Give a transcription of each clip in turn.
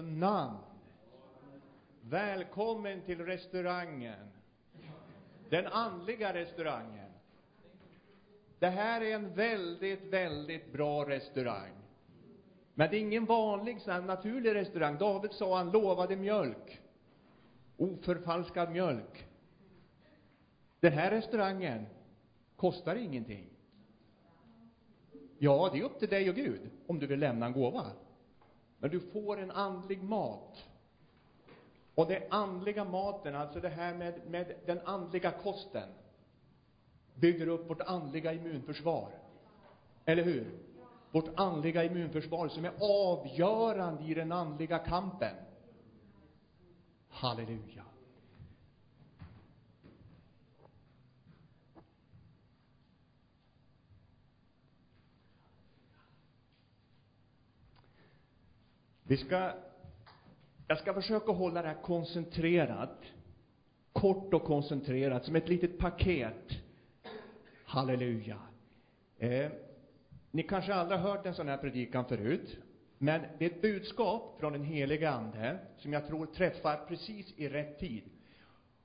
namn. Välkommen till restaurangen. Den andliga restaurangen. Det här är en väldigt, väldigt bra restaurang. Men det är ingen vanlig så här naturlig restaurang. David sa han lovade mjölk. Oförfalskad mjölk. Den här restaurangen kostar ingenting. Ja, det är upp till dig och Gud om du vill lämna en gåva. Men du får en andlig mat. Och den andliga maten, alltså det här med, med den andliga kosten, bygger upp vårt andliga immunförsvar. Eller hur? Vårt andliga immunförsvar som är avgörande i den andliga kampen. Halleluja. Vi ska, jag ska försöka hålla det här koncentrerat, kort och koncentrerat, som ett litet paket. Halleluja. Eh, ni kanske aldrig har hört en sån här predikan förut, men det är ett budskap från den helige Ande som jag tror träffar precis i rätt tid.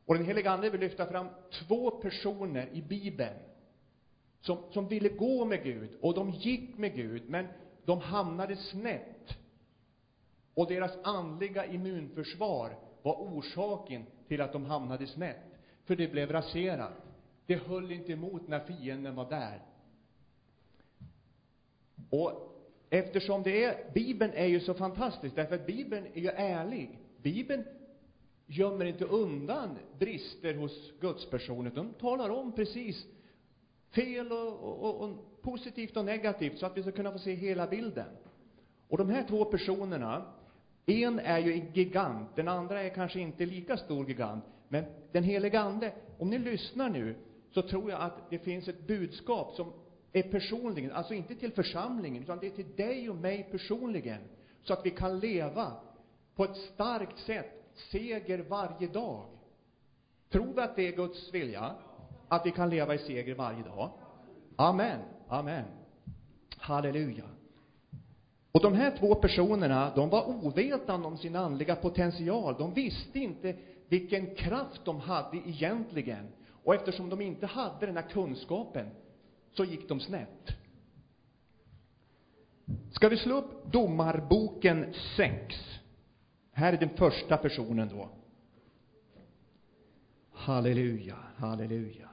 Och den helige Ande vill lyfta fram två personer i Bibeln som, som ville gå med Gud, och de gick med Gud, men de hamnade snett och deras andliga immunförsvar var orsaken till att de hamnade snett. För det blev raserat. Det höll inte emot när fienden var där. Och eftersom det är, Bibeln är ju så fantastisk, därför att Bibeln är ju ärlig. Bibeln gömmer inte undan brister hos gudspersoner, de talar om precis fel och, och, och, positivt och negativt, så att vi ska kunna få se hela bilden. Och de här två personerna, en är ju en gigant, den andra är kanske inte lika stor gigant. Men den helige Ande, om ni lyssnar nu, så tror jag att det finns ett budskap som är personligen, alltså inte till församlingen, utan det är till dig och mig personligen. Så att vi kan leva på ett starkt sätt, seger varje dag. Tror vi att det är Guds vilja? Att vi kan leva i seger varje dag? Amen. Amen. Halleluja. Och de här två personerna, de var ovetande om sin andliga potential. De visste inte vilken kraft de hade egentligen. Och eftersom de inte hade den här kunskapen, så gick de snett. Ska vi slå upp Domarboken 6? Här är den första personen då. Halleluja, halleluja.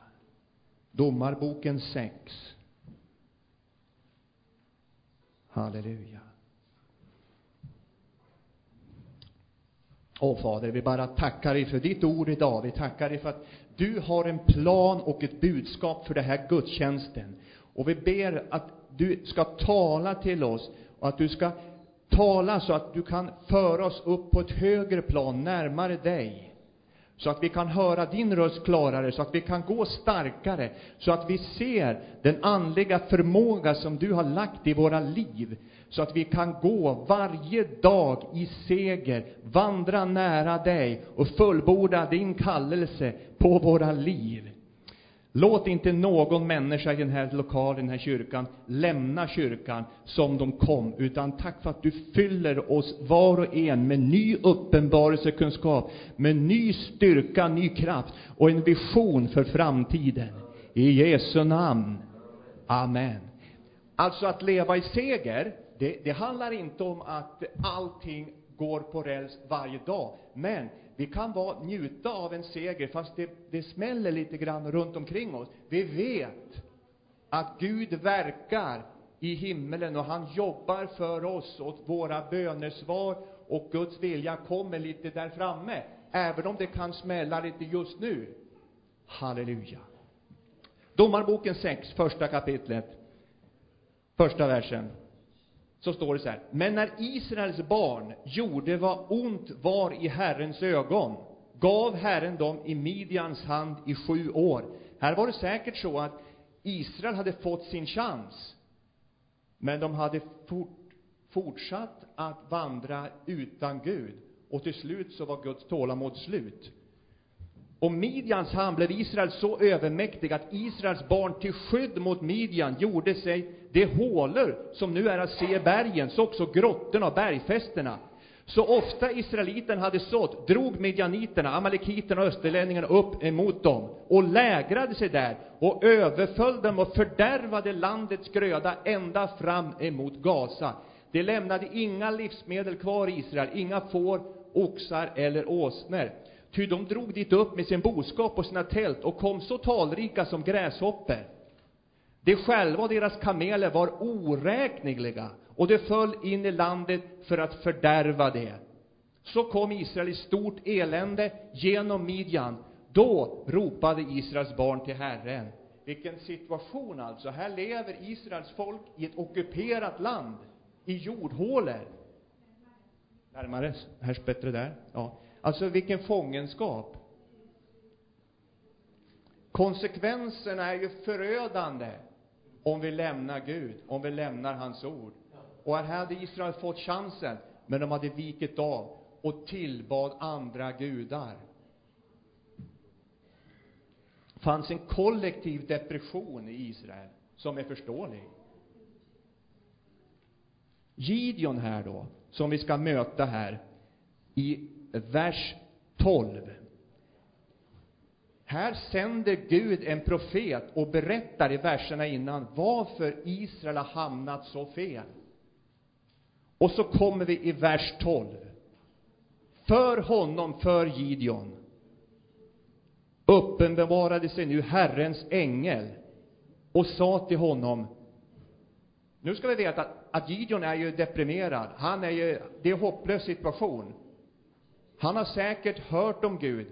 Domarboken 6. Halleluja. Åh Fader, vi bara tackar dig för ditt ord idag. Vi tackar dig för att du har en plan och ett budskap för den här gudstjänsten. Och vi ber att du ska tala till oss och att du ska tala så att du kan föra oss upp på ett högre plan, närmare dig. Så att vi kan höra din röst klarare, så att vi kan gå starkare, så att vi ser den andliga förmåga som du har lagt i våra liv så att vi kan gå varje dag i seger, vandra nära dig och fullborda din kallelse på våra liv. Låt inte någon människa i den här lokalen, den här kyrkan, lämna kyrkan som de kom, utan tack för att du fyller oss var och en med ny uppenbarelsekunskap, med ny styrka, ny kraft och en vision för framtiden. I Jesu namn. Amen. Alltså att leva i seger, det, det handlar inte om att allting går på räls varje dag. Men vi kan vara, njuta av en seger, fast det, det smäller lite grann runt omkring oss. Vi vet att Gud verkar i himmelen och han jobbar för oss och våra bönesvar och Guds vilja kommer lite där framme, även om det kan smälla lite just nu. Halleluja. Domarboken 6, första kapitlet, första versen så står det så här. Men när Israels barn gjorde vad ont var i Herrens ögon, gav Herren dem i Midjans hand i sju år. Här var det säkert så att Israel hade fått sin chans, men de hade fort, fortsatt att vandra utan Gud, och till slut så var Guds tålamod slut. Och Midjans hand blev Israel så övermäktig att Israels barn till skydd mot Midjan gjorde sig de hålor som nu är att se i bergen, så också grottorna och bergfästena. Så ofta israeliterna hade sått, drog midjaniterna, amalekiterna och österlänningarna upp emot dem och lägrade sig där och överföll dem och fördärvade landets gröda ända fram emot Gaza. De lämnade inga livsmedel kvar i Israel, inga får, oxar eller åsnor. Ty de drog dit upp med sin boskap och sina tält och kom så talrika som gräshoppor. De själva och deras kameler var oräkneliga och de föll in i landet för att fördärva det. Så kom Israel i stort elände genom Midjan. Då ropade Israels barn till Herren. Vilken situation alltså! Här lever Israels folk i ett ockuperat land, i jordhålor. Närmare, hörs bättre där. Ja. Alltså vilken fångenskap! Konsekvenserna är ju förödande om vi lämnar Gud, om vi lämnar hans ord. Och här hade Israel fått chansen, men de hade vikit av och tillbad andra gudar. Det fanns en kollektiv depression i Israel, som är förståelig. Gideon här då, som vi ska möta här i vers 12. Här sänder Gud en profet och berättar i verserna innan varför Israel har hamnat så fel. Och så kommer vi i vers 12. För honom, för Gideon, uppenbarade sig nu Herrens ängel och sa till honom nu ska vi veta att, att Gideon är ju deprimerad. Han är ju, det är en hopplös situation. Han har säkert hört om Gud,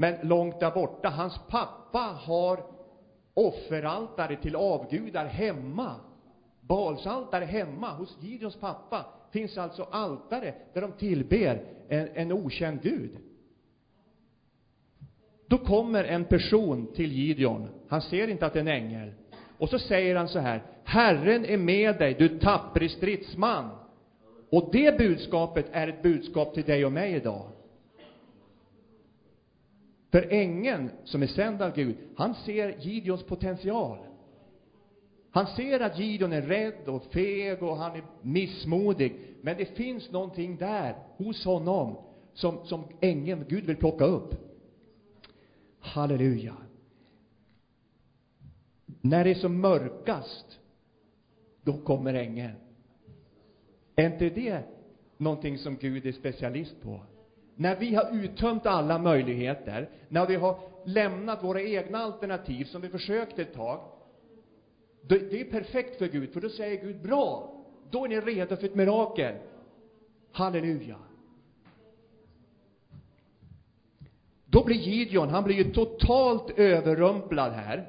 men långt där borta. Hans pappa har offeraltare till avgudar hemma. Balsaltare hemma. Hos Gideons pappa finns alltså altare där de tillber en, en okänd gud. Då kommer en person till Gideon. Han ser inte att det är en ängel. Och så säger han så här, Herren är med dig, du tappre stridsman. Och det budskapet är ett budskap till dig och mig idag. För ängeln som är sänd av Gud, han ser Gideons potential. Han ser att Gideon är rädd och feg och han är missmodig. Men det finns någonting där hos honom som, som ängeln, Gud vill plocka upp. Halleluja. När det är som mörkast, då kommer ängeln. Är inte det någonting som Gud är specialist på? När vi har uttömt alla möjligheter, när vi har lämnat våra egna alternativ som vi försökte ett tag, det är perfekt för Gud, för då säger Gud bra, då är ni redo för ett mirakel. Halleluja. Då blir Gideon, han blir ju totalt överrumplad här.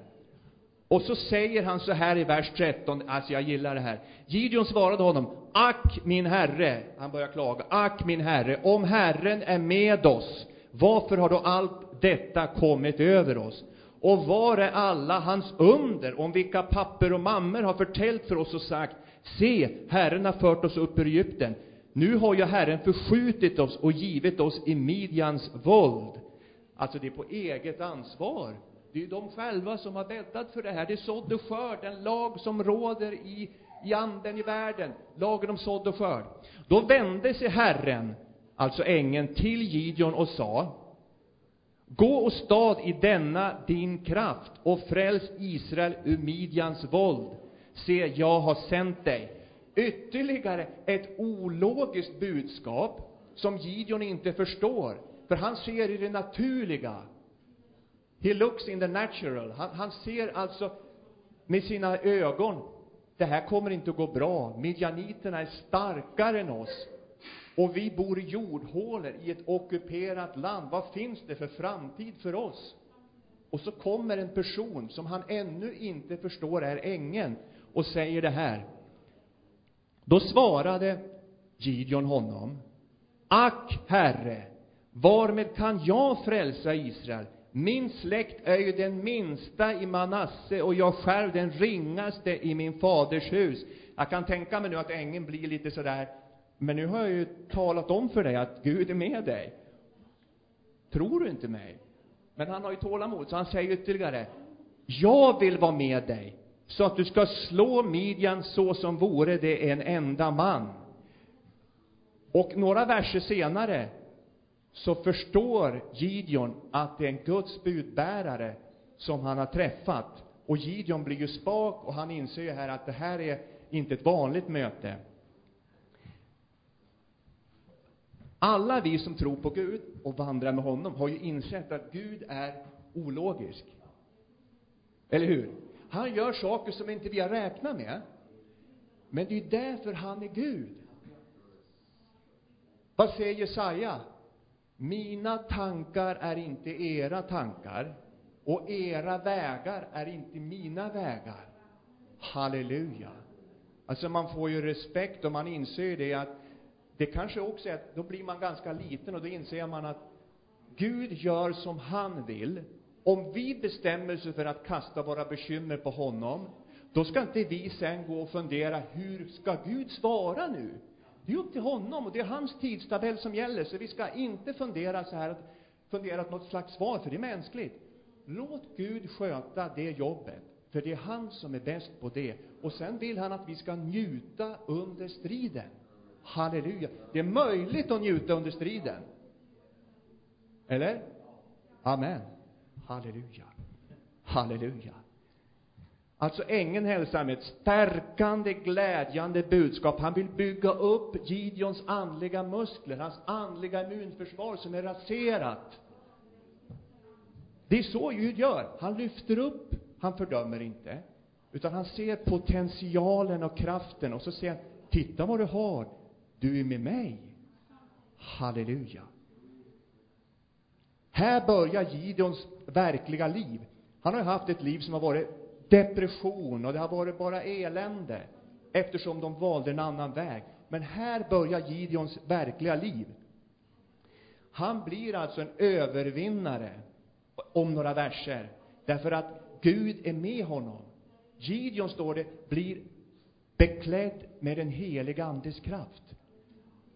Och så säger han så här i vers 13, alltså jag gillar det här. Gideon svarade honom, Ack min herre, han börjar klaga, ack min herre, om Herren är med oss, varför har då allt detta kommit över oss? Och var är alla hans under, om vilka papper och mammor har förtällt för oss och sagt, se, Herren har fört oss upp ur Egypten. Nu har ju Herren förskjutit oss och givit oss i Midjans våld. Alltså det är på eget ansvar. Det är de själva som har bäddat för det här. Det är sådd och skörd, den lag som råder i, i anden i världen. Lagen om sådd och skörd. Då vände sig Herren, alltså ängeln, till Gideon och sa, Gå och stad i denna din kraft och fräls Israel ur Midjans våld. Se, jag har sänt dig. Ytterligare ett ologiskt budskap som Gideon inte förstår, för han ser i det naturliga. He looks in the natural. Han, han ser alltså med sina ögon, det här kommer inte att gå bra. Midjaniterna är starkare än oss. Och vi bor i jordhålor i ett ockuperat land. Vad finns det för framtid för oss? Och så kommer en person som han ännu inte förstår är ängeln och säger det här. Då svarade Gideon honom. Ack, Herre, varmed kan jag frälsa Israel? Min släkt är ju den minsta i Manasse och jag själv den ringaste i min faders hus. Jag kan tänka mig nu att ängeln blir lite sådär, men nu har jag ju talat om för dig att Gud är med dig. Tror du inte mig? Men han har ju tålamod, så han säger ytterligare, jag vill vara med dig, så att du ska slå Midjan så som vore det en enda man. Och några verser senare så förstår Gideon att det är en Guds budbärare som han har träffat. Och Gideon blir ju spak och han inser ju här att det här är inte ett vanligt möte. Alla vi som tror på Gud och vandrar med honom har ju insett att Gud är ologisk. Eller hur? Han gör saker som inte vi har räknat med. Men det är ju därför han är Gud. Vad säger Jesaja? Mina tankar är inte era tankar och era vägar är inte mina vägar. Halleluja. Alltså man får ju respekt och man inser det att det kanske också är att då blir man ganska liten och då inser man att Gud gör som han vill. Om vi bestämmer oss för att kasta våra bekymmer på honom, då ska inte vi sen gå och fundera, hur ska Gud svara nu? Det är upp till honom och det är hans tidstabell som gäller, så vi ska inte fundera så här, fundera på något slags svar, för det är mänskligt. Låt Gud sköta det jobbet, för det är han som är bäst på det. Och sen vill han att vi ska njuta under striden. Halleluja. Det är möjligt att njuta under striden. Eller? Amen. Halleluja. Halleluja. Alltså ängeln hälsar med ett stärkande, glädjande budskap. Han vill bygga upp Gideons andliga muskler, hans andliga immunförsvar som är raserat. Det är så Gud gör. Han lyfter upp, han fördömer inte. Utan han ser potentialen och kraften och så säger han, titta vad du har. Du är med mig. Halleluja. Här börjar Gideons verkliga liv. Han har haft ett liv som har varit depression och det har varit bara elände eftersom de valde en annan väg. Men här börjar Gideons verkliga liv. Han blir alltså en övervinnare om några verser därför att Gud är med honom. Gideon, står det, blir beklädd med den heliga Andes kraft.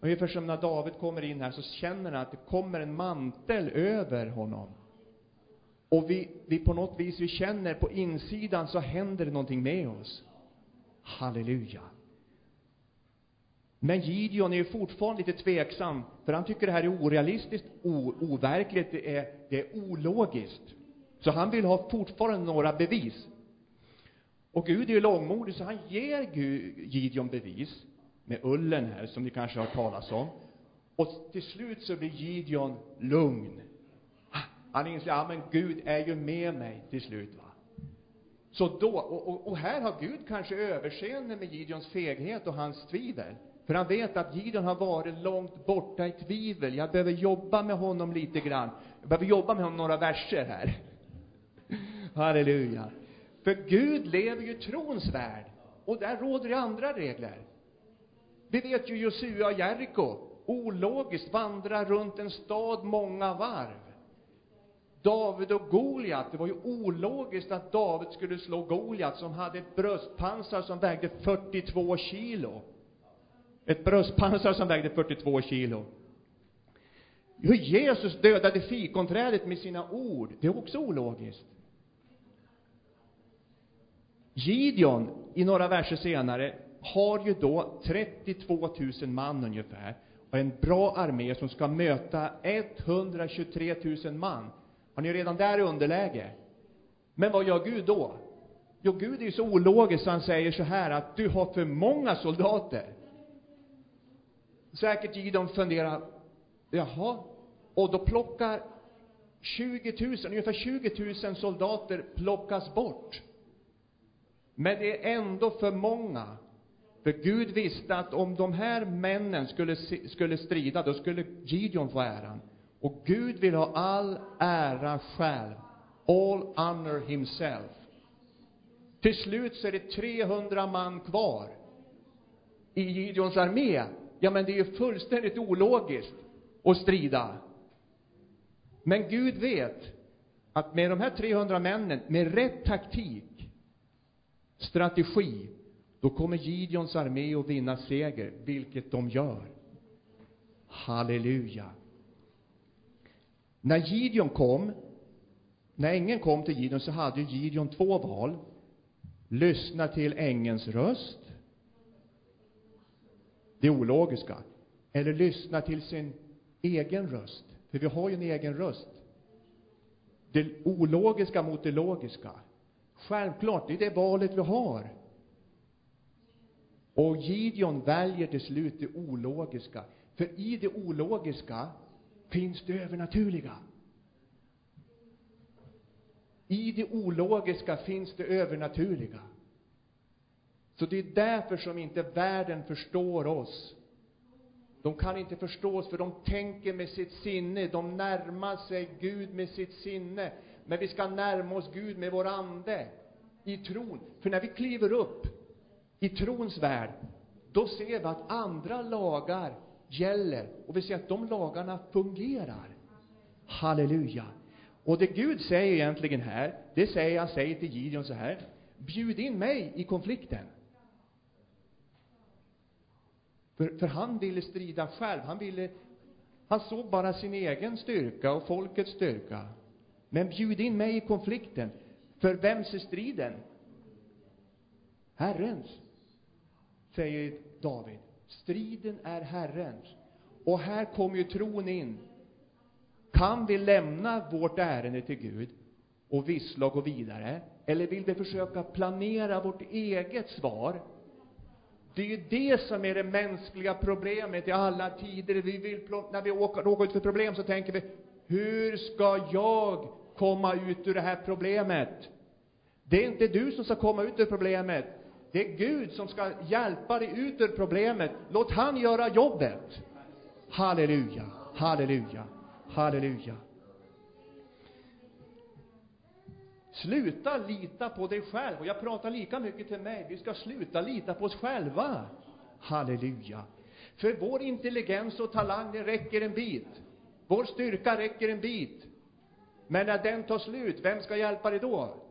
Ungefär som när David kommer in här så känner han att det kommer en mantel över honom. Och vi, vi på något vis, vi känner på insidan så händer det någonting med oss. Halleluja. Men Gideon är ju fortfarande lite tveksam, för han tycker det här är orealistiskt, o, overkligt, det är, det är ologiskt. Så han vill ha fortfarande några bevis. Och Gud är ju långmodig, så han ger Gud, Gideon bevis med ullen här, som ni kanske har hört talas om. Och till slut så blir Gideon lugn. Han inser, ja men Gud är ju med mig till slut va. Så då, och, och, och här har Gud kanske överseende med Gideons feghet och hans tvivel. För han vet att Gideon har varit långt borta i tvivel. Jag behöver jobba med honom lite grann. Jag behöver jobba med honom några verser här. Halleluja. För Gud lever ju i trons värld. Och där råder det andra regler. Vi vet ju Josua och Jeriko, ologiskt vandrar runt en stad många varv. David och Goliat, det var ju ologiskt att David skulle slå Goliat som hade ett bröstpansar som vägde 42 kilo. Ett bröstpansar som vägde 42 kilo. Hur Jesus dödade fikonträdet med sina ord, det är också ologiskt. Gideon, i några verser senare, har ju då 32 000 man ungefär och en bra armé som ska möta 123 000 man. Han är redan där i underläge. Men vad gör Gud då? Jo, Gud är ju så ologisk så han säger så här att du har för många soldater. Säkert Gideon funderar, jaha, och då plockar 20 000, ungefär 20 000 soldater plockas bort. Men det är ändå för många. För Gud visste att om de här männen skulle, skulle strida, då skulle Gideon få äran. Och Gud vill ha all ära själv. All honor himself. Till slut så är det 300 man kvar i Gideons armé. Ja, men det är ju fullständigt ologiskt att strida. Men Gud vet att med de här 300 männen, med rätt taktik, strategi, då kommer Gideons armé att vinna seger, vilket de gör. Halleluja. När Gideon kom, när ängeln kom till Gideon så hade Gideon två val. Lyssna till ängelns röst. Det ologiska. eller lyssna till sin egen röst. För vi har ju en egen röst. Det ologiska mot det logiska. Självklart, det är det valet vi har. Och Gideon väljer till slut det ologiska. För i det ologiska finns det övernaturliga. I det ologiska finns det övernaturliga. Så det är därför som inte världen förstår oss. De kan inte förstå oss, för de tänker med sitt sinne. De närmar sig Gud med sitt sinne. Men vi ska närma oss Gud med vår ande, i tron. För när vi kliver upp i trons värld, då ser vi att andra lagar gäller. Och vi ser att de lagarna fungerar. Halleluja. Och det Gud säger egentligen här, det säger han säger till Gideon så här. Bjud in mig i konflikten. För, för han ville strida själv. Han ville, han såg bara sin egen styrka och folkets styrka. Men bjud in mig i konflikten. För vems är striden? Herrens, säger David. Striden är Herrens. Och här kommer ju tron in. Kan vi lämna vårt ärende till Gud och vissla och gå vidare? Eller vill vi försöka planera vårt eget svar? Det är ju det som är det mänskliga problemet i alla tider. Vi vill, när vi åker, råkar ut för problem så tänker vi, hur ska jag komma ut ur det här problemet? Det är inte du som ska komma ut ur problemet. Det är Gud som ska hjälpa dig ut ur problemet. Låt han göra jobbet. Halleluja, halleluja, halleluja. Sluta lita på dig själv. Och jag pratar lika mycket till mig. Vi ska sluta lita på oss själva. Halleluja. För vår intelligens och talang, det räcker en bit. Vår styrka räcker en bit. Men när den tar slut, vem ska hjälpa dig då?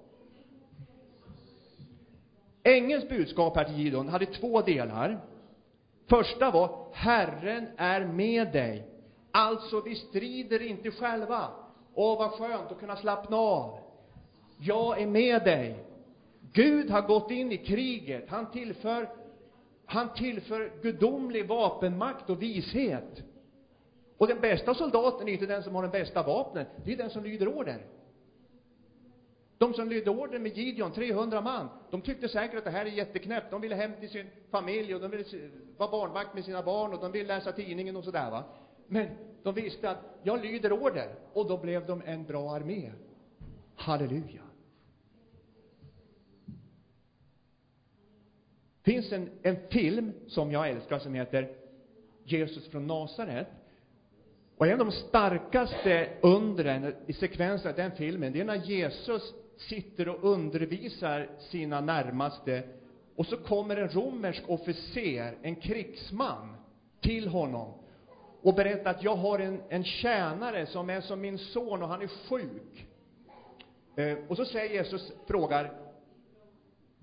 Ängelns budskap här till Gideon hade två delar. Första var, Herren är med dig. Alltså, vi strider inte själva. Åh, vad skönt att kunna slappna av. Jag är med dig. Gud har gått in i kriget. Han tillför, han tillför gudomlig vapenmakt och vishet. Och den bästa soldaten är inte den som har den bästa vapnen, det är den som lyder order. De som lydde order med Gideon, 300 man, de tyckte säkert att det här är jätteknäppt. De ville hem till sin familj och de ville vara barnvakt med sina barn och de ville läsa tidningen och sådär va. Men de visste att jag lyder order och då blev de en bra armé. Halleluja. finns en, en film som jag älskar som heter Jesus från Nasaret. Och en av de starkaste undren i sekvensen av den filmen, det är när Jesus sitter och undervisar sina närmaste och så kommer en romersk officer, en krigsman, till honom och berättar att jag har en, en tjänare som är som min son och han är sjuk. Eh, och så säger Jesus, frågar,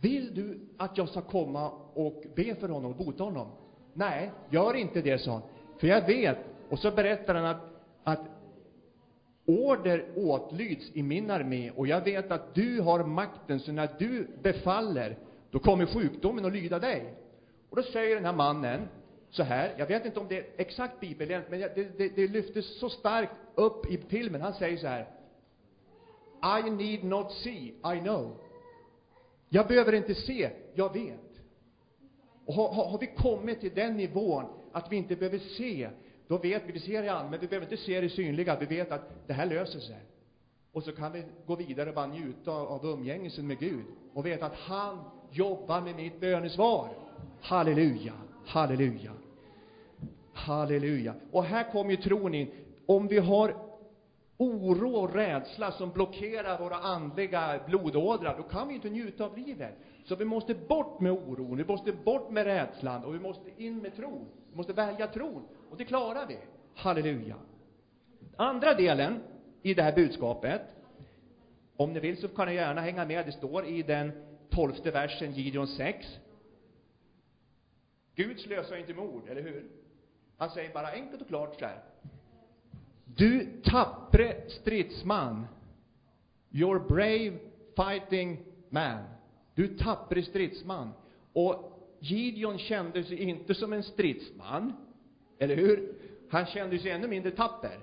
vill du att jag ska komma och be för honom och bota honom? Nej, gör inte det, sa han. För jag vet, och så berättar han att, att order åtlyds i min armé och jag vet att du har makten, så när du befaller, då kommer sjukdomen att lyda dig. Och då säger den här mannen så här, jag vet inte om det är exakt bibelent, men det, det, det lyftes så starkt upp i filmen. Han säger så här, I need not see, I know. Jag behöver inte se, jag vet. Och har, har, har vi kommit till den nivån att vi inte behöver se, då vet vi, vi ser det anden, men vi behöver inte se det synliga, vi vet att det här löser sig. Och så kan vi gå vidare och bara njuta av umgängelsen med Gud och veta att han jobbar med mitt bönesvar. Halleluja, halleluja, halleluja. Och här kommer ju tron in. Om vi har oro och rädsla som blockerar våra andliga blodådrar, då kan vi inte njuta av livet. Så vi måste bort med oron, vi måste bort med rädslan och vi måste in med tron. Vi måste välja tron. Och det klarar vi. Halleluja. Andra delen i det här budskapet, om ni vill så kan ni gärna hänga med, det står i den tolfte versen, Gideon 6. Gud slösar inte med ord, eller hur? Han säger bara enkelt och klart så här. Du tappre stridsman, your brave fighting man. Du tappre stridsman. Och Gideon kände sig inte som en stridsman, eller hur? Han kände sig ännu mindre tapper.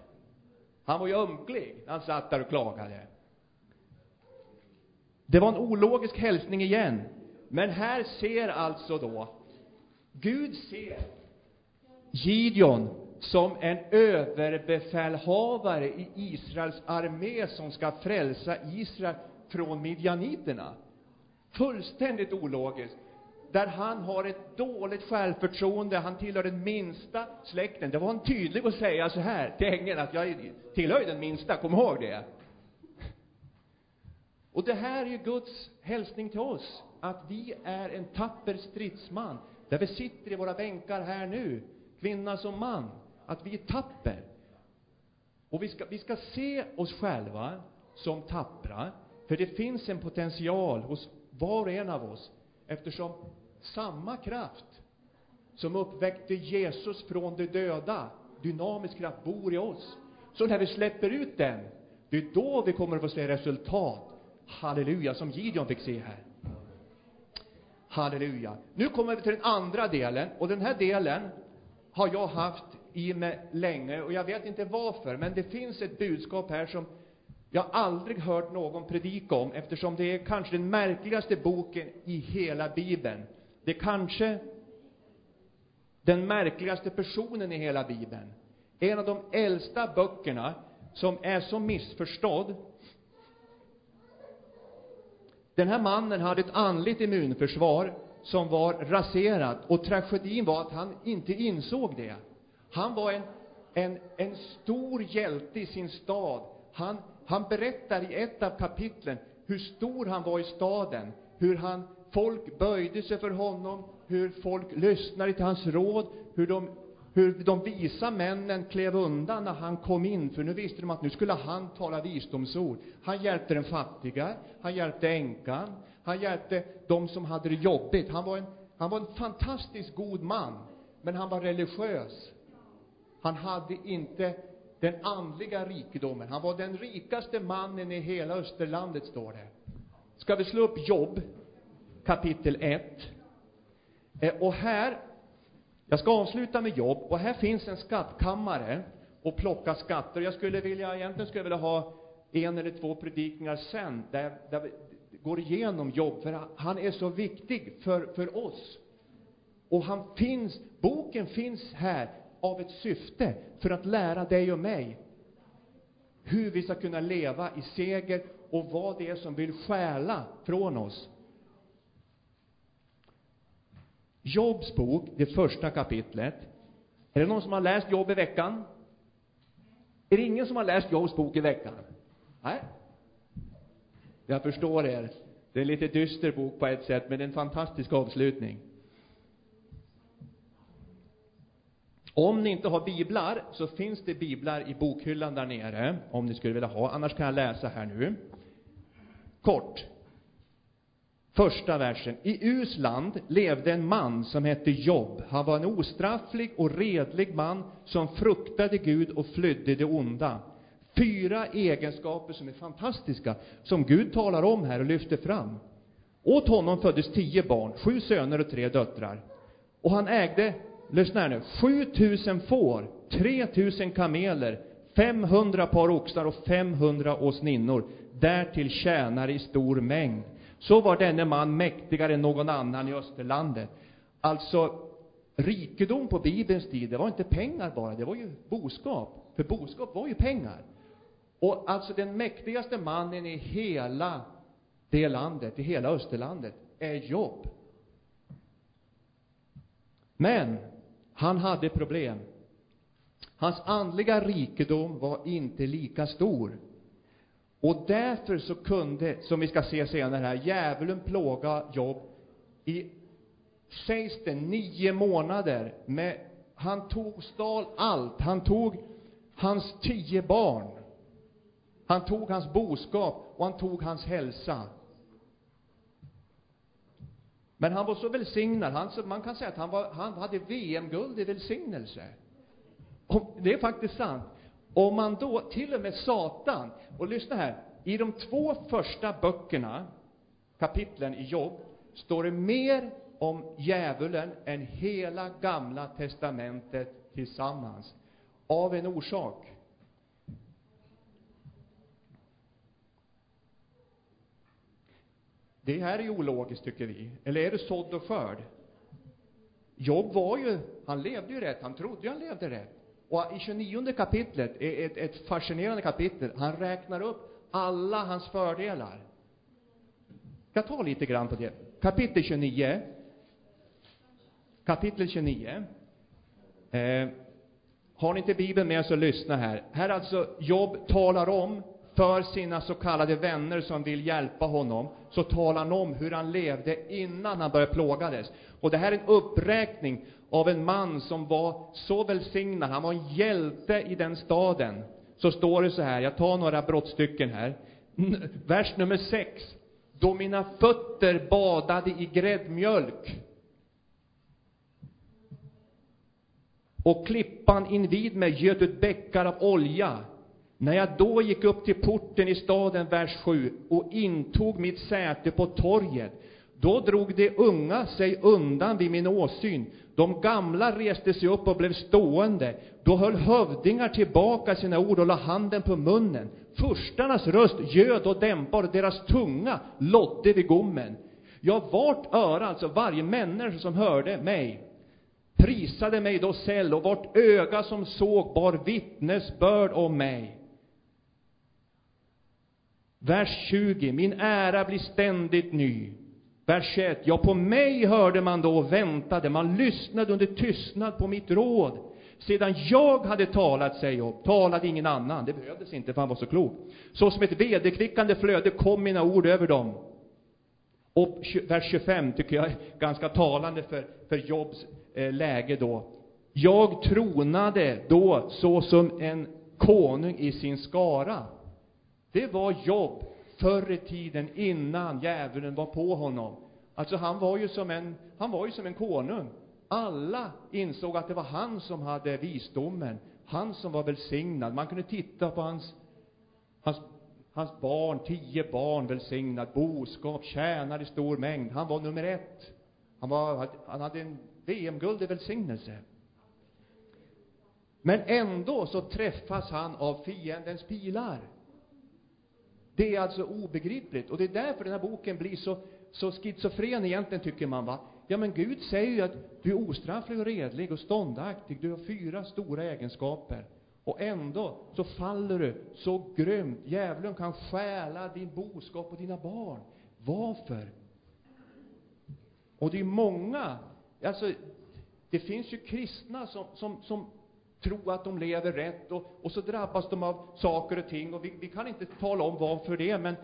Han var ju ömklig när han satt där och klagade. Det var en ologisk hälsning igen. Men här ser alltså då, Gud ser Gideon som en överbefälhavare i Israels armé som ska frälsa Israel från midjaniterna. Fullständigt ologiskt. Där han har ett dåligt självförtroende, han tillhör den minsta släkten. Det var han tydlig att säga så här till ängeln, att jag tillhör ju den minsta, kom ihåg det. Och det här är ju Guds hälsning till oss, att vi är en tapper stridsman, där vi sitter i våra bänkar här nu, kvinna som man, att vi är tapper. Och vi ska, vi ska se oss själva som tappra, för det finns en potential hos var och en av oss, eftersom samma kraft som uppväckte Jesus från de döda, dynamisk kraft, bor i oss. Så när vi släpper ut den, det är då vi kommer att få se resultat. Halleluja, som Gideon fick se här. Halleluja. Nu kommer vi till den andra delen, och den här delen har jag haft i mig länge, och jag vet inte varför, men det finns ett budskap här som jag aldrig hört någon predika om, eftersom det är kanske den märkligaste boken i hela Bibeln. Det är kanske den märkligaste personen i hela Bibeln. En av de äldsta böckerna som är så missförstådd. Den här mannen hade ett andligt immunförsvar som var raserat och tragedin var att han inte insåg det. Han var en, en, en stor hjälte i sin stad. Han, han berättar i ett av kapitlen hur stor han var i staden, hur han, folk böjde sig för honom, hur folk lyssnade till hans råd, hur de, hur de visa männen klev undan när han kom in, för nu visste de att nu skulle han tala visdomsord. Han hjälpte den fattiga, han hjälpte änkan, han hjälpte de som hade det jobbigt. Han var en, han var en fantastiskt god man, men han var religiös. Han hade inte den andliga rikedomen. Han var den rikaste mannen i hela Österlandet, står det. Ska vi slå upp Jobb, kapitel 1. Eh, och här, jag ska avsluta med Jobb, och här finns en skattkammare och plocka skatter. Jag skulle vilja, egentligen skulle jag vilja ha en eller två predikningar sen, där, där vi går igenom Jobb, för han är så viktig för, för oss. Och han finns, boken finns här av ett syfte, för att lära dig och mig hur vi ska kunna leva i seger och vad det är som vill stjäla från oss. Jobs bok, det första kapitlet. Är det någon som har läst Jobb i veckan? Är det ingen som har läst Jobs bok i veckan? Nej? Jag förstår er. Det är en lite dyster bok på ett sätt, men det är en fantastisk avslutning. Om ni inte har biblar, så finns det biblar i bokhyllan där nere, om ni skulle vilja ha. Annars kan jag läsa här nu. Kort. Första versen. I Us land levde en man som hette Jobb. Han var en ostrafflig och redlig man som fruktade Gud och flydde det onda. Fyra egenskaper som är fantastiska, som Gud talar om här och lyfter fram. Åt honom föddes tio barn, sju söner och tre döttrar. Och han ägde, lyssna här nu, 7000 får, 3000 kameler, 500 par oxar och 500 åsninnor, därtill tjänare i stor mängd. Så var denne man mäktigare än någon annan i Österlandet. Alltså, rikedom på Bibelns tid, det var inte pengar bara, det var ju boskap. För boskap var ju pengar. Och alltså den mäktigaste mannen i hela det landet, i hela Österlandet, är Jobb. Men han hade problem. Hans andliga rikedom var inte lika stor. Och därför så kunde, som vi ska se senare här, djävulen plåga Jobb i, sägs det, nio månader med, han tog, stal allt. Han tog hans tio barn. Han tog hans boskap och han tog hans hälsa. Men han var så välsignad, han, man kan säga att han, var, han hade VM-guld i välsignelse. Och det är faktiskt sant. Om man då, till och med Satan, och lyssna här, i de två första böckerna, kapitlen i Jobb, står det mer om djävulen än hela gamla testamentet tillsammans. Av en orsak. Det här är ju ologiskt, tycker vi. Eller är det sådd och skörd? Jobb var ju, han levde ju rätt, han trodde ju han levde rätt. Och i 29 kapitlet är ett, ett fascinerande kapitel. Han räknar upp alla hans fördelar. Jag tar lite grann på det. Kapitel 29. Kapitel 29. Eh, har ni inte Bibeln med så lyssna här. Här alltså Jobb talar om för sina så kallade vänner som vill hjälpa honom, så talar han om hur han levde innan han började plågades. Och det här är en uppräkning av en man som var så välsignad, han var en hjälte i den staden. Så står det så här, jag tar några brottstycken här. Vers nummer 6. Då mina fötter badade i gräddmjölk och klippan invid mig göt ut bäckar av olja. När jag då gick upp till porten i staden, vers 7, och intog mitt säte på torget, då drog de unga sig undan vid min åsyn. De gamla reste sig upp och blev stående. Då höll hövdingar tillbaka sina ord och la handen på munnen. Furstarnas röst göd och dämpad, och deras tunga lodde vid gommen. Ja, vart öra, alltså varje människa som hörde mig, prisade mig då säll, och vart öga som såg bar vittnesbörd om mig. Vers 20. Min ära blir ständigt ny. Vers 21. Ja, på mig hörde man då och väntade. Man lyssnade under tystnad på mitt råd. Sedan jag hade talat, säger Job, talade ingen annan. Det behövdes inte, för han var så klok. Så som ett vederkvickande flöde kom mina ord över dem. Och vers 25 tycker jag är ganska talande för, för Jobs eh, läge då. Jag tronade då såsom en konung i sin skara. Det var Jobb förr i tiden, innan djävulen var på honom. Alltså, han var ju som en, han var ju som en konung. Alla insåg att det var han som hade visdomen, han som var välsignad. Man kunde titta på hans, hans, hans barn, tio barn välsignad, boskap, tjänare i stor mängd. Han var nummer ett. Han, var, han hade en VM-guld i välsignelse. Men ändå så träffas han av fiendens pilar. Det är alltså obegripligt. Och det är därför den här boken blir så, så schizofren egentligen, tycker man. va. Ja, men Gud säger ju att du är ostrafflig och redlig och ståndaktig. Du har fyra stora egenskaper. Och ändå så faller du så grymt. Djävulen kan stjäla din boskap och dina barn. Varför? Och det är många, alltså, det finns ju kristna som, som, som tro att de lever rätt och, och så drabbas de av saker och ting och vi, vi kan inte tala om varför det men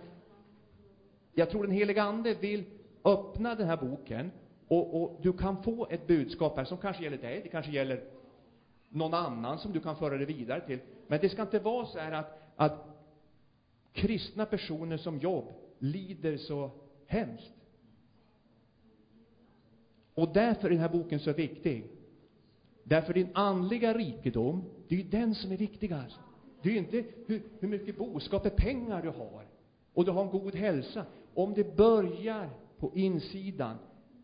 jag tror den helige Ande vill öppna den här boken och, och du kan få ett budskap här som kanske gäller dig, det kanske gäller någon annan som du kan föra det vidare till. Men det ska inte vara så här att, att kristna personer som jobb lider så hemskt. Och därför är den här boken så viktig. Därför din andliga rikedom, det är ju den som är viktigast. Det är ju inte hur, hur mycket boskap och pengar du har, och du har en god hälsa. Om det börjar på insidan,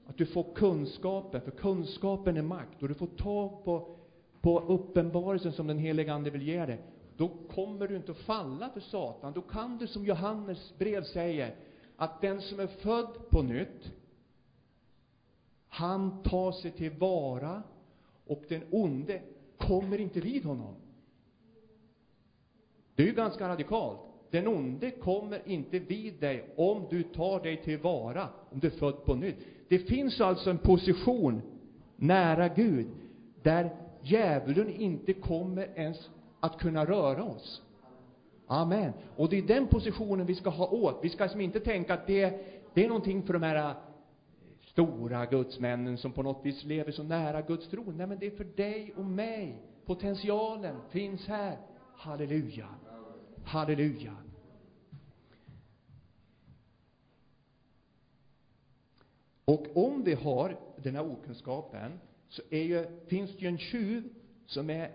att du får kunskapen, för kunskapen är makt, och du får tag på, på uppenbarelsen som den helige Ande vill ge dig, då kommer du inte att falla för Satan. Då kan du, som Johannes brev säger, att den som är född på nytt, han tar sig tillvara och den onde kommer inte vid honom. Det är ju ganska radikalt. Den onde kommer inte vid dig om du tar dig tillvara, om du är född på nytt. Det finns alltså en position nära Gud, där djävulen inte kommer ens att kunna röra oss. Amen. Och det är den positionen vi ska ha åt. Vi ska alltså inte tänka att det, det är någonting för de här stora gudsmännen som på något vis lever så nära Guds tron. Nej, men det är för dig och mig. Potentialen finns här. Halleluja. Halleluja. Och om vi har den här okunskapen, så är ju, finns det ju en tjuv som är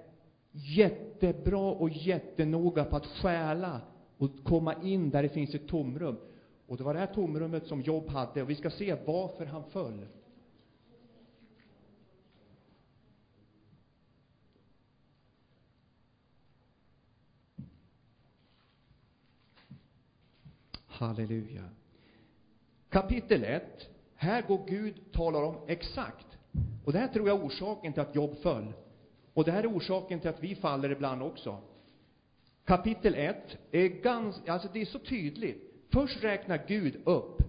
jättebra och jättenoga på att stjäla och komma in där det finns ett tomrum. Och det var det här tomrummet som Job hade, och vi ska se varför han föll. Halleluja. Kapitel 1. Här går Gud talar om exakt. Och det här tror jag är orsaken till att Job föll. Och det här är orsaken till att vi faller ibland också. Kapitel 1 är ganska, alltså det är så tydligt. Först räknar Gud upp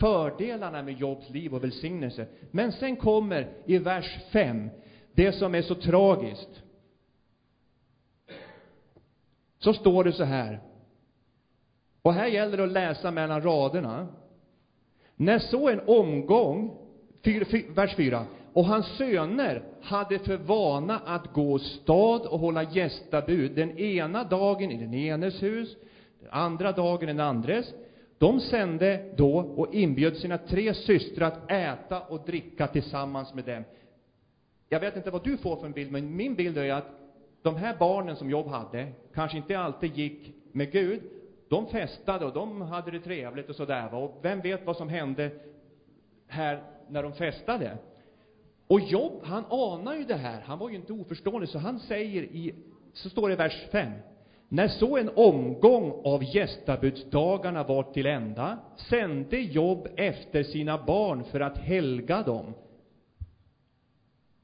fördelarna med Jobs liv och välsignelse. Men sen kommer i vers 5 det som är så tragiskt. Så står det så här. Och här gäller det att läsa mellan raderna. När så en omgång, fyr, fyr, vers 4, och hans söner hade för vana att gå stad och hålla gästabud den ena dagen i den enes hus, den andra dagen i den andres. De sände då och inbjöd sina tre systrar att äta och dricka tillsammans med dem. Jag vet inte vad du får för en bild, men min bild är att de här barnen som Job hade kanske inte alltid gick med Gud. De festade och de hade det trevligt och sådär. Och vem vet vad som hände här när de festade? Och Job, han anar ju det här. Han var ju inte oförstående, så han säger i, så står det i vers 5. När så en omgång av gästabudsdagarna var till ända sände Job efter sina barn för att helga dem.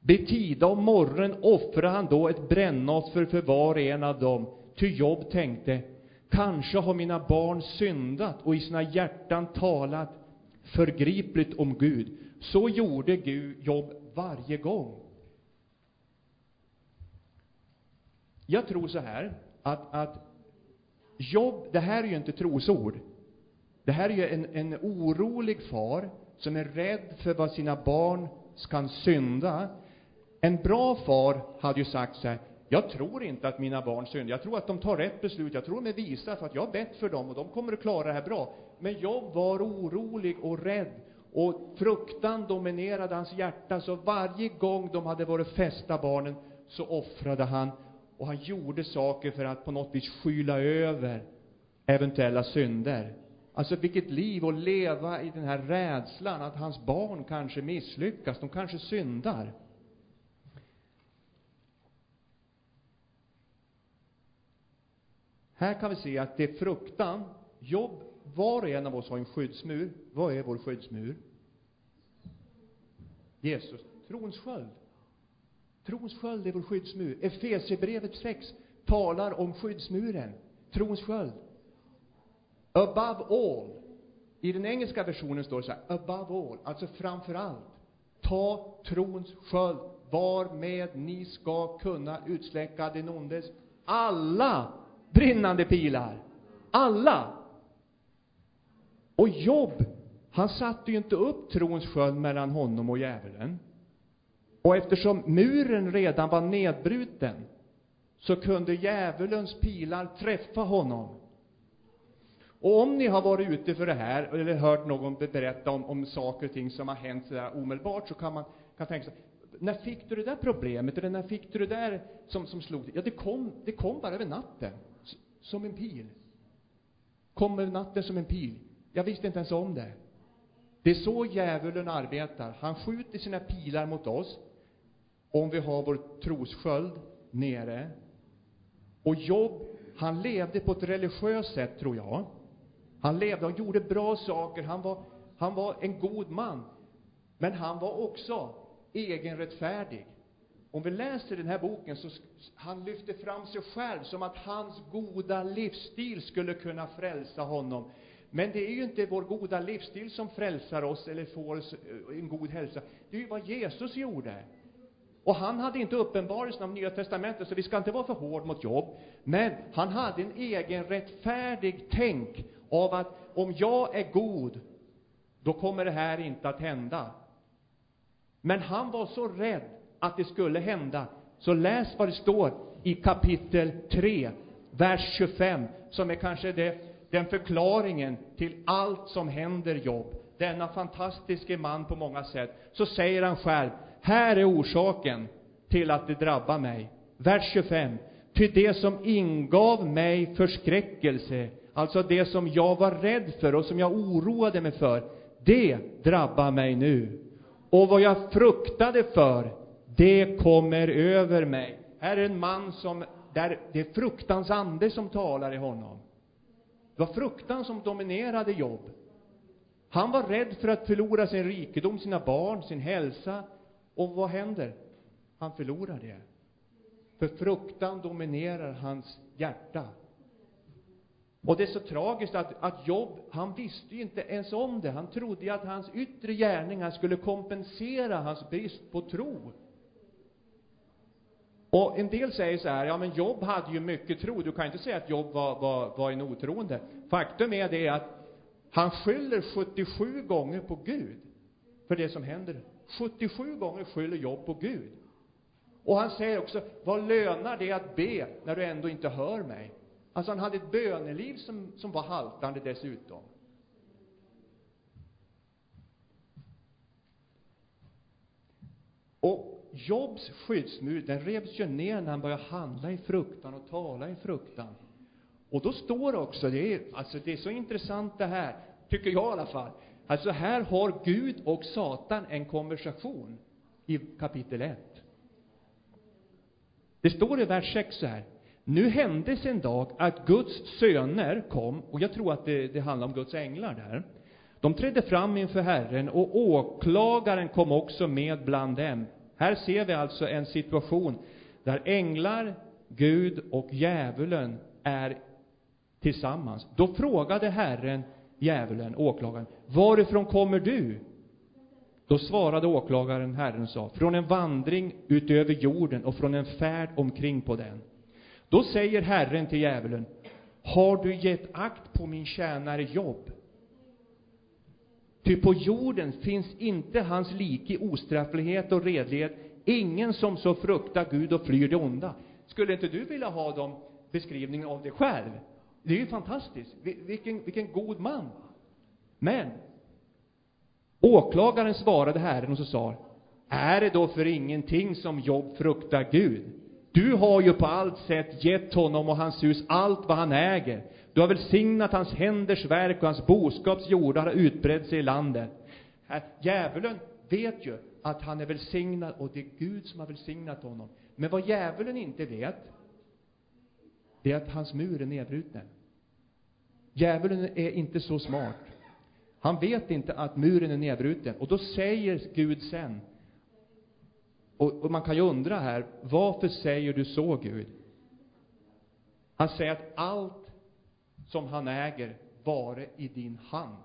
Betida om morgonen offrade han då ett brännoffer för var och en av dem, ty Job tänkte, kanske har mina barn syndat och i sina hjärtan talat förgripligt om Gud. Så gjorde Gud Job varje gång. Jag tror så här, att, att Jobb, det här är ju inte trosord. Det här är ju en, en orolig far som är rädd för vad sina barn kan synda. En bra far hade ju sagt så här, jag tror inte att mina barn syndar. Jag tror att de tar rätt beslut. Jag tror de är visa för att jag har bett för dem och de kommer att klara det här bra. Men jag var orolig och rädd och fruktan dominerade hans hjärta. Så varje gång de hade varit fästa barnen så offrade han och han gjorde saker för att på något vis skyla över eventuella synder. Alltså vilket liv att leva i den här rädslan att hans barn kanske misslyckas, de kanske syndar. Här kan vi se att det är fruktan. Jobb, var och en av oss har en skyddsmur. Vad är vår skyddsmur? Jesus, trons sköld. Trons sköld är vår skyddsmur. Efesierbrevet 6 talar om skyddsmuren, trons sköld. Above all. I den engelska versionen står det så här, above all, alltså framför allt. Ta trons sköld, varmed ni ska kunna utsläcka den ondes alla brinnande pilar. Alla! Och Jobb, han satte ju inte upp trons sköld mellan honom och djävulen. Och eftersom muren redan var nedbruten så kunde djävulens pilar träffa honom. Och om ni har varit ute för det här, eller hört någon berätta om, om saker och ting som har hänt så där omedelbart, så kan man kan tänka sig, när fick du det där problemet, eller när fick du det där som, som slog dig? Ja, det kom, det kom bara över natten, som en pil. Kom över natten som en pil. Jag visste inte ens om det. Det är så djävulen arbetar. Han skjuter sina pilar mot oss, om vi har vår trossköld nere. Och Job, han levde på ett religiöst sätt, tror jag. Han levde, han gjorde bra saker, han var, han var en god man. Men han var också egenrättfärdig. Om vi läser den här boken så han lyfter fram sig själv som att hans goda livsstil skulle kunna frälsa honom. Men det är ju inte vår goda livsstil som frälsar oss eller får oss eh, en god hälsa. Det är ju vad Jesus gjorde. Och han hade inte uppenbarelsen av Nya Testamentet, så vi ska inte vara för hård mot Jobb. Men han hade en egen rättfärdig tänk av att om jag är god, då kommer det här inte att hända. Men han var så rädd att det skulle hända. Så läs vad det står i kapitel 3, vers 25, som är kanske det, den förklaringen till allt som händer Jobb. Denna fantastiske man på många sätt. Så säger han själv, här är orsaken till att det drabbar mig. Vers 25. Ty det som ingav mig förskräckelse, alltså det som jag var rädd för och som jag oroade mig för, det drabbar mig nu. Och vad jag fruktade för, det kommer över mig. Här är en man som, där det är fruktans ande som talar i honom. Det var fruktan som dominerade Jobb. Han var rädd för att förlora sin rikedom, sina barn, sin hälsa. Och vad händer? Han förlorar det. För fruktan dominerar hans hjärta. Och det är så tragiskt att, att Jobb, han visste ju inte ens om det. Han trodde ju att hans yttre gärningar skulle kompensera hans brist på tro. Och en del säger så här, ja men Jobb hade ju mycket tro. Du kan inte säga att Jobb var, var, var en otroende. Faktum är det att han skyller 77 gånger på Gud för det som händer. 77 gånger skyller Jobb på Gud. Och han säger också, vad lönar det att be när du ändå inte hör mig? Alltså han hade ett böneliv som, som var haltande dessutom. Och Jobs skyddsmur, den revs ju ner när han började handla i fruktan och tala i fruktan. Och då står det också, det är, alltså det är så intressant det här, tycker jag i alla fall. Alltså här har Gud och Satan en konversation i kapitel 1. Det står i vers 6 så här. Nu hände en dag att Guds söner kom, och jag tror att det, det handlar om Guds änglar där. De trädde fram inför Herren och åklagaren kom också med bland dem. Här ser vi alltså en situation där änglar, Gud och djävulen är tillsammans. Då frågade Herren djävulen, åklagaren, varifrån kommer du? Då svarade åklagaren, Herren sa, från en vandring utöver jorden och från en färd omkring på den. Då säger Herren till djävulen, har du gett akt på min tjänare Jobb? Ty på jorden finns inte hans like i ostrafflighet och redlighet, ingen som så fruktar Gud och flyr det onda. Skulle inte du vilja ha de beskrivningen av dig själv? Det är ju fantastiskt. Vilken, vilken god man. Men åklagaren svarade Herren och så sa, är det då för ingenting som Jobb fruktar Gud? Du har ju på allt sätt gett honom och hans hus allt vad han äger. Du har välsignat hans händers verk och hans boskaps jordar har utbrett sig i landet. Djävulen vet ju att han är välsignad och det är Gud som har välsignat honom. Men vad djävulen inte vet, det är att hans mur är nedbruten. Djävulen är inte så smart. Han vet inte att muren är nedbruten. Och då säger Gud sen, och, och man kan ju undra här, varför säger du så, Gud? Han säger att allt som han äger vare i din hand.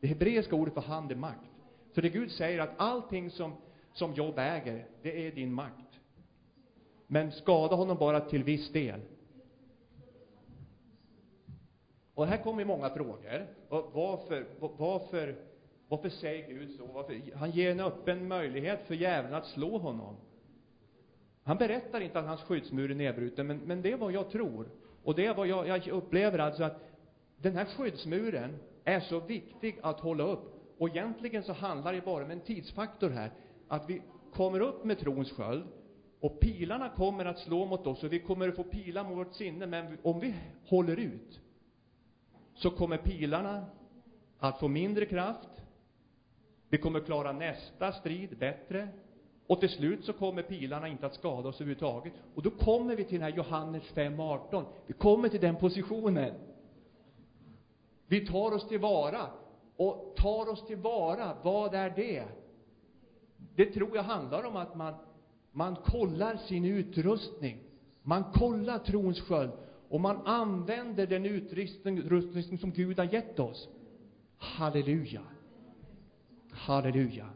Det hebreiska ordet för hand är makt. Så det Gud säger att allting som, som Jobb äger, det är din makt. Men skada honom bara till viss del. Och här kommer många frågor. Och varför, varför, varför säger Gud så? Varför? Han ger en öppen möjlighet för djävulen att slå honom. Han berättar inte att hans skyddsmur är nedbruten, men, men det är vad jag tror. Och det är vad jag, jag upplever alltså att den här skyddsmuren är så viktig att hålla upp. Och egentligen så handlar det bara om en tidsfaktor här. Att vi kommer upp med trons sköld, och pilarna kommer att slå mot oss, och vi kommer att få pilar mot vårt sinne, men om vi håller ut, så kommer pilarna att få mindre kraft. Vi kommer klara nästa strid bättre. Och till slut så kommer pilarna inte att skada oss överhuvudtaget. Och då kommer vi till den här Johannes 5.18. Vi kommer till den positionen. Vi tar oss tillvara. Och tar oss tillvara, vad är det? Det tror jag handlar om att man, man kollar sin utrustning. Man kollar trons sköld och man använder den utrustning som Gud har gett oss. Halleluja. Halleluja.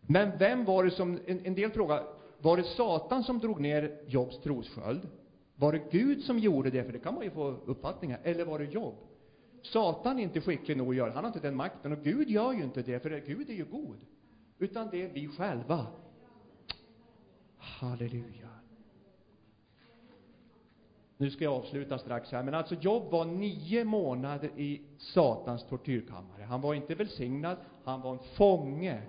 Men vem var det som, en, en del frågar, var det Satan som drog ner Jobs trossköld? Var det Gud som gjorde det? För det kan man ju få uppfattningar. Eller var det Jobb? Satan är inte skicklig nog att göra Han har inte den makten. Och Gud gör ju inte det, för Gud är ju god. Utan det är vi själva. Halleluja. Nu ska jag avsluta strax här, men alltså Job var nio månader i Satans tortyrkammare. Han var inte välsignad, han var en fånge.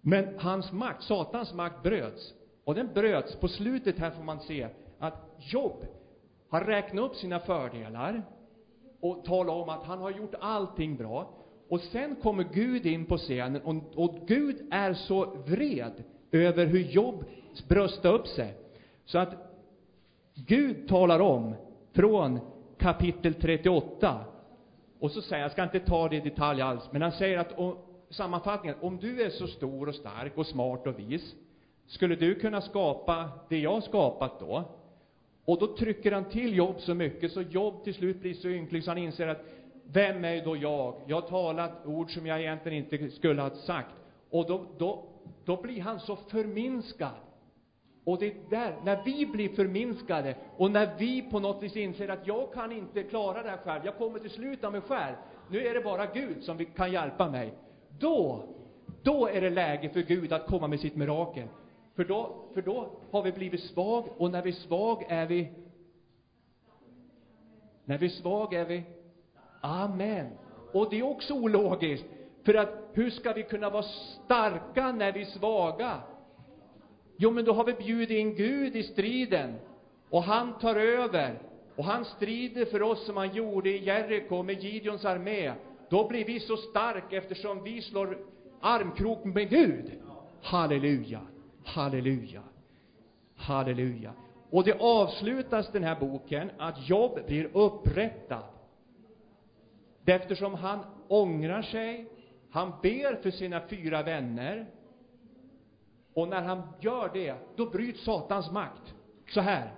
Men hans makt, Satans makt bröts. Och den bröts, på slutet här får man se att Job har räknat upp sina fördelar och talat om att han har gjort allting bra. Och sen kommer Gud in på scenen och, och Gud är så vred över hur Job bröstade upp sig. Så att Gud talar om från kapitel 38. Och så säger, jag ska inte ta det i detalj alls, men han säger att och, sammanfattningen, om du är så stor och stark och smart och vis, skulle du kunna skapa det jag har skapat då? Och då trycker han till Jobb så mycket, så Jobb till slut blir så ynklig så han inser att vem är då jag? Jag har talat ord som jag egentligen inte skulle ha sagt. Och då, då, då blir han så förminskad. Och det är där, när vi blir förminskade och när vi på något vis inser att jag kan inte klara det här själv, jag kommer till slut av mig själv, nu är det bara Gud som kan hjälpa mig. Då, då är det läge för Gud att komma med sitt mirakel. För då, för då har vi blivit svag och när vi är svag är vi när vi är svag är vi Amen. Och det är också ologiskt. För att hur ska vi kunna vara starka när vi är svaga? Jo, men då har vi bjudit in Gud i striden. Och han tar över. Och han strider för oss som han gjorde i Jeriko med Gideons armé. Då blir vi så starka eftersom vi slår armkrok med Gud. Halleluja, halleluja, halleluja. Och det avslutas den här boken att Jobb blir upprättad. Eftersom han ångrar sig, han ber för sina fyra vänner. Och när han gör det, då bryts Satans makt. Så här.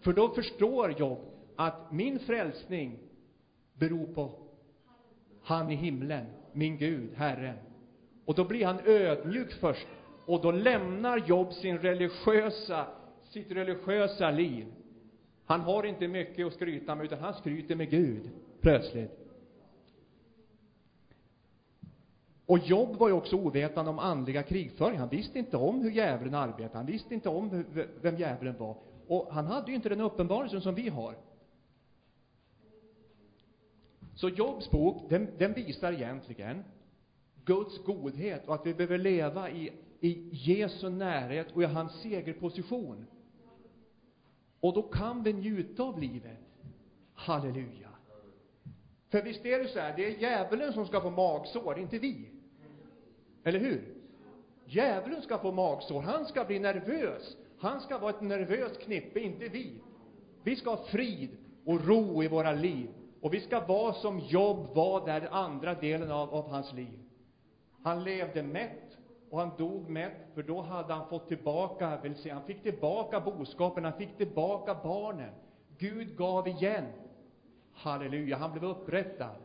För då förstår Job att min frälsning beror på han i himlen, min Gud, Herren. Och då blir han ödmjuk först. Och då lämnar Job sin religiösa, sitt religiösa liv. Han har inte mycket att skryta med, utan han skryter med Gud, plötsligt. Och Jobb var ju också ovetande om andliga krigföring. Han visste inte om hur djävulen arbetade. Han visste inte om vem djävulen var. Och han hade ju inte den uppenbarelsen som vi har. Så Jobs bok, den, den visar egentligen Guds godhet och att vi behöver leva i, i Jesu närhet och i hans segerposition. Och då kan vi njuta av livet. Halleluja. För visst är det så här, det är djävulen som ska få magsår, inte vi. Eller hur? Djävulen ska få magsår, han ska bli nervös. Han ska vara ett nervöst knippe, inte vi. Vi ska ha frid och ro i våra liv. Och vi ska vara som Jobb var där andra delen av, av hans liv. Han levde mätt och han dog mätt, för då hade han fått tillbaka, vill säga, han fick tillbaka boskapen, han fick tillbaka barnen. Gud gav igen. Halleluja, han blev upprättad.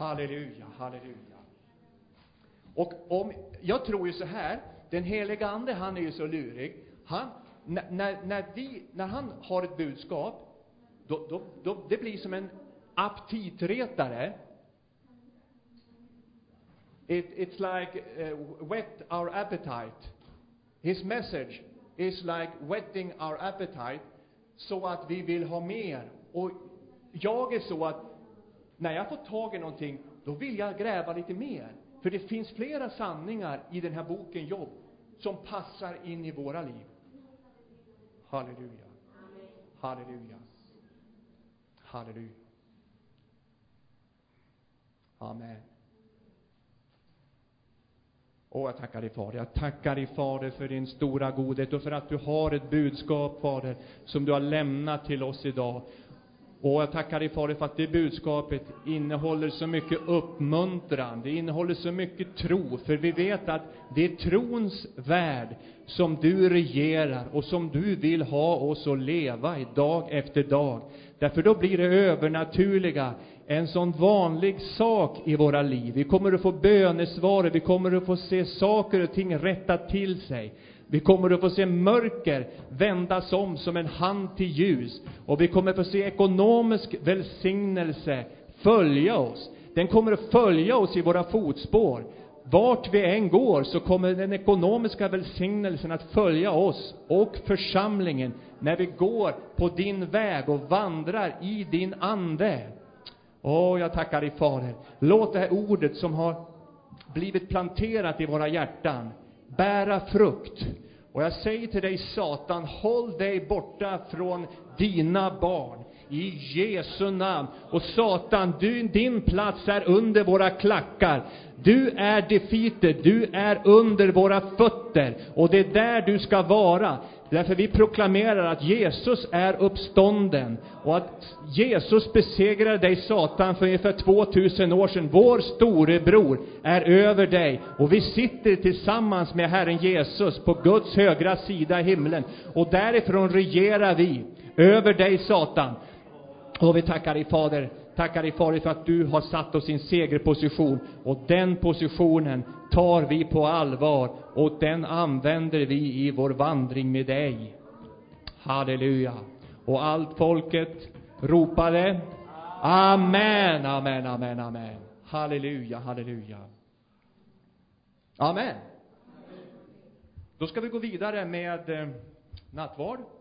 Halleluja, halleluja. Och om, jag tror ju så här, den helige Ande, han är ju så lurig. Han, när, när, vi, när han har ett budskap, då, då, då, det blir som en aptitretare. It, it's like uh, wet our appetite. His message is like wetting our appetite, så att vi vill ha mer. Och jag är så att när jag får tag i någonting, då vill jag gräva lite mer. För det finns flera sanningar i den här boken Jobb som passar in i våra liv. Halleluja. Halleluja. Halleluja. Amen. Åh, jag tackar dig Fader. Jag tackar dig Fader för din stora godhet och för att du har ett budskap, Fader, som du har lämnat till oss idag. Och jag tackar dig Fader för att det budskapet innehåller så mycket uppmuntran, det innehåller så mycket tro, för vi vet att det är trons värld som du regerar och som du vill ha oss att leva i dag efter dag. Därför då blir det övernaturliga en sån vanlig sak i våra liv. Vi kommer att få bönesvar, vi kommer att få se saker och ting rätta till sig. Vi kommer att få se mörker vändas om som en hand till ljus. Och vi kommer att få se ekonomisk välsignelse följa oss. Den kommer att följa oss i våra fotspår. Vart vi än går så kommer den ekonomiska välsignelsen att följa oss och församlingen när vi går på din väg och vandrar i din ande. Åh, jag tackar dig Fader. Låt det här ordet som har blivit planterat i våra hjärtan bära frukt. Och jag säger till dig Satan, håll dig borta från dina barn. I Jesu namn. Och Satan, du, din plats är under våra klackar. Du är defeated, du är under våra fötter. Och det är där du ska vara. Därför vi proklamerar att Jesus är uppstånden och att Jesus besegrade dig Satan för ungefär 2000 år sedan. Vår storebror är över dig och vi sitter tillsammans med Herren Jesus på Guds högra sida i himlen och därifrån regerar vi över dig Satan. Och vi tackar dig Fader, tackar dig Fader för att du har satt oss i en segerposition och den positionen tar vi på allvar och den använder vi i vår vandring med dig. Halleluja. Och allt folket ropade Amen, amen, amen, amen. Halleluja, halleluja. Amen. Då ska vi gå vidare med eh, nattvard.